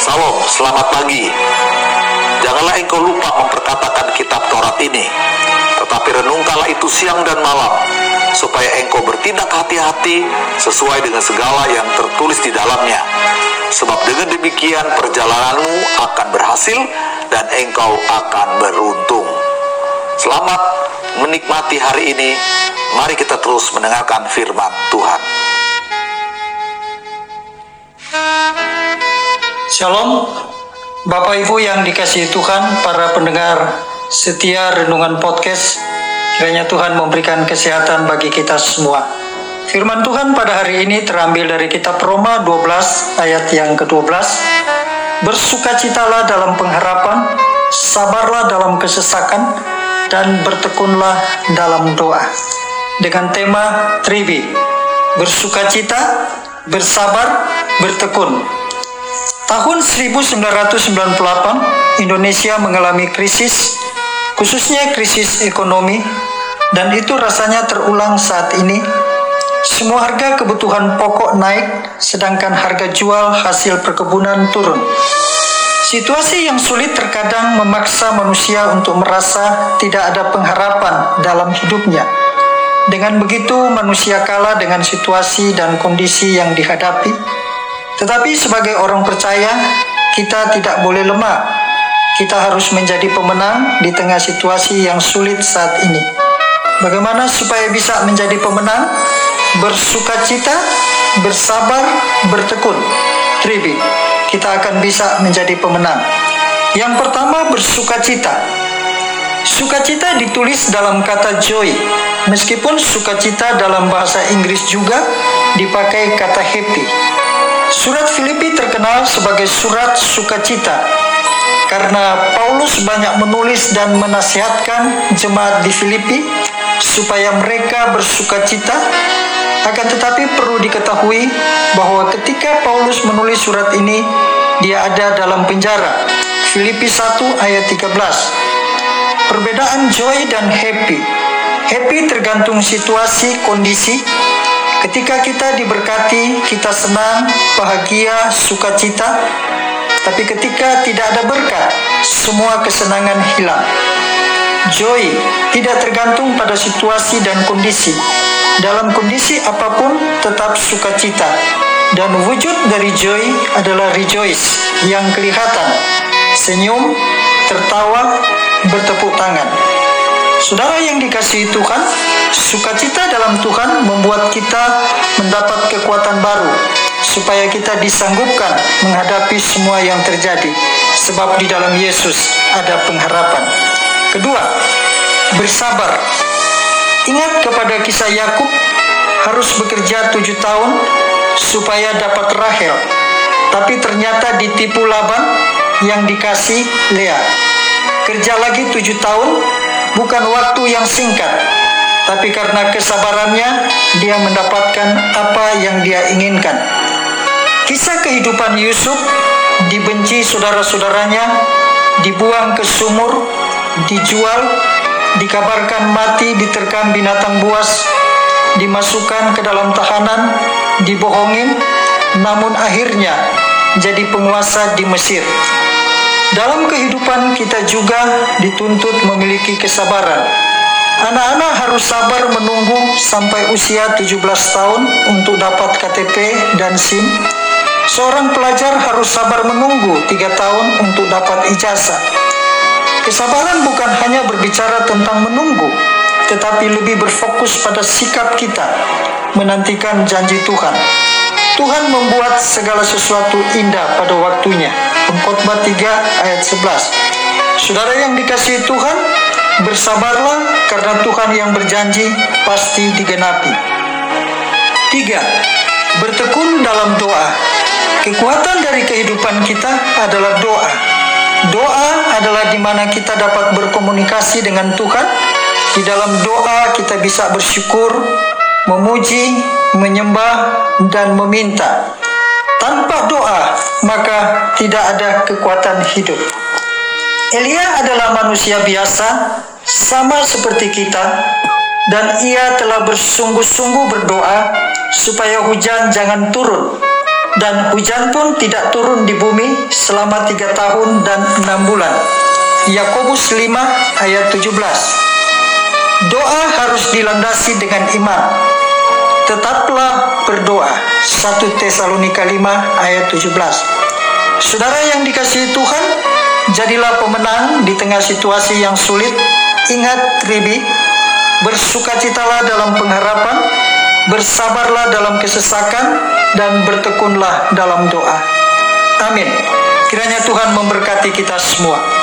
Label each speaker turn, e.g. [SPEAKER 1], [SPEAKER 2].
[SPEAKER 1] Salam, selamat pagi. Janganlah engkau lupa memperkatakan kitab Taurat ini, tetapi renungkanlah itu siang dan malam, supaya engkau bertindak hati-hati sesuai dengan segala yang tertulis di dalamnya. Sebab dengan demikian perjalananmu akan berhasil dan engkau akan beruntung. Selamat menikmati hari ini. Mari kita terus mendengarkan firman Tuhan.
[SPEAKER 2] Shalom, Bapak Ibu yang dikasihi Tuhan, para pendengar setia renungan podcast, kiranya Tuhan memberikan kesehatan bagi kita semua. Firman Tuhan pada hari ini terambil dari kitab Roma 12 ayat yang ke-12. Bersukacitalah dalam pengharapan, sabarlah dalam kesesakan, dan bertekunlah dalam doa. Dengan tema Tribi, bersukacita, bersabar, bertekun. Tahun 1998, Indonesia mengalami krisis, khususnya krisis ekonomi, dan itu rasanya terulang saat ini. Semua harga kebutuhan pokok naik, sedangkan harga jual hasil perkebunan turun. Situasi yang sulit terkadang memaksa manusia untuk merasa tidak ada pengharapan dalam hidupnya. Dengan begitu, manusia kalah dengan situasi dan kondisi yang dihadapi. Tetapi, sebagai orang percaya, kita tidak boleh lemah. Kita harus menjadi pemenang di tengah situasi yang sulit saat ini. Bagaimana supaya bisa menjadi pemenang? Bersukacita, bersabar, bertekun. Tribi kita akan bisa menjadi pemenang. Yang pertama, bersukacita. Sukacita ditulis dalam kata joy, meskipun sukacita dalam bahasa Inggris juga dipakai kata happy. Surat Filipi terkenal sebagai surat sukacita karena Paulus banyak menulis dan menasihatkan jemaat di Filipi supaya mereka bersukacita akan tetapi perlu diketahui bahwa ketika Paulus menulis surat ini, dia ada dalam penjara. Filipi 1 ayat 13. Perbedaan joy dan happy. Happy tergantung situasi, kondisi. Ketika kita diberkati, kita senang, bahagia, sukacita. Tapi ketika tidak ada berkat, semua kesenangan hilang. Joy tidak tergantung pada situasi dan kondisi. Dalam kondisi apa pun tetap sukacita. Dan wujud dari joy adalah rejoice yang kelihatan. Senyum, tertawa, bertepuk tangan. Saudara yang dikasihi Tuhan, sukacita dalam Tuhan membuat kita mendapat kekuatan baru supaya kita disanggupkan menghadapi semua yang terjadi sebab di dalam Yesus ada pengharapan. Kedua, bersabar. Ingat kepada kisah Yakub harus bekerja tujuh tahun supaya dapat Rahel, tapi ternyata ditipu Laban yang dikasih Lea. Kerja lagi tujuh tahun bukan waktu yang singkat, tapi karena kesabarannya dia mendapatkan apa yang dia inginkan. Kisah kehidupan Yusuf dibenci saudara-saudaranya, dibuang ke sumur, dijual, dikabarkan mati diterkam binatang buas, dimasukkan ke dalam tahanan, dibohongin, namun akhirnya jadi penguasa di Mesir. Dalam kehidupan kita juga dituntut memiliki kesabaran. Anak-anak harus sabar menunggu sampai usia 17 tahun untuk dapat KTP dan SIM. Seorang pelajar harus sabar menunggu 3 tahun untuk dapat ijazah. Kesabaran bukan hanya berbicara tentang menunggu, tetapi lebih berfokus pada sikap kita menantikan janji Tuhan. Tuhan membuat segala sesuatu indah pada waktunya. Pengkhotbah 3 ayat 11. Saudara yang dikasihi Tuhan, bersabarlah karena Tuhan yang berjanji pasti digenapi. 3. Bertekun dalam doa. Kekuatan dari kehidupan kita adalah doa. Doa adalah di mana kita dapat berkomunikasi dengan Tuhan. Di dalam doa kita bisa bersyukur, memuji, menyembah, dan meminta. Tanpa doa, maka tidak ada kekuatan hidup. Elia adalah manusia biasa, sama seperti kita, dan ia telah bersungguh-sungguh berdoa supaya hujan jangan turun dan hujan pun tidak turun di bumi selama tiga tahun dan enam bulan. Yakobus 5 ayat 17 Doa harus dilandasi dengan iman. Tetaplah berdoa. 1 Tesalonika 5 ayat 17. Saudara yang dikasihi Tuhan, jadilah pemenang di tengah situasi yang sulit. Ingat Ribi, bersukacitalah dalam pengharapan, bersabarlah dalam kesesakan, dan bertekunlah dalam doa. Amin. Kiranya Tuhan memberkati kita semua.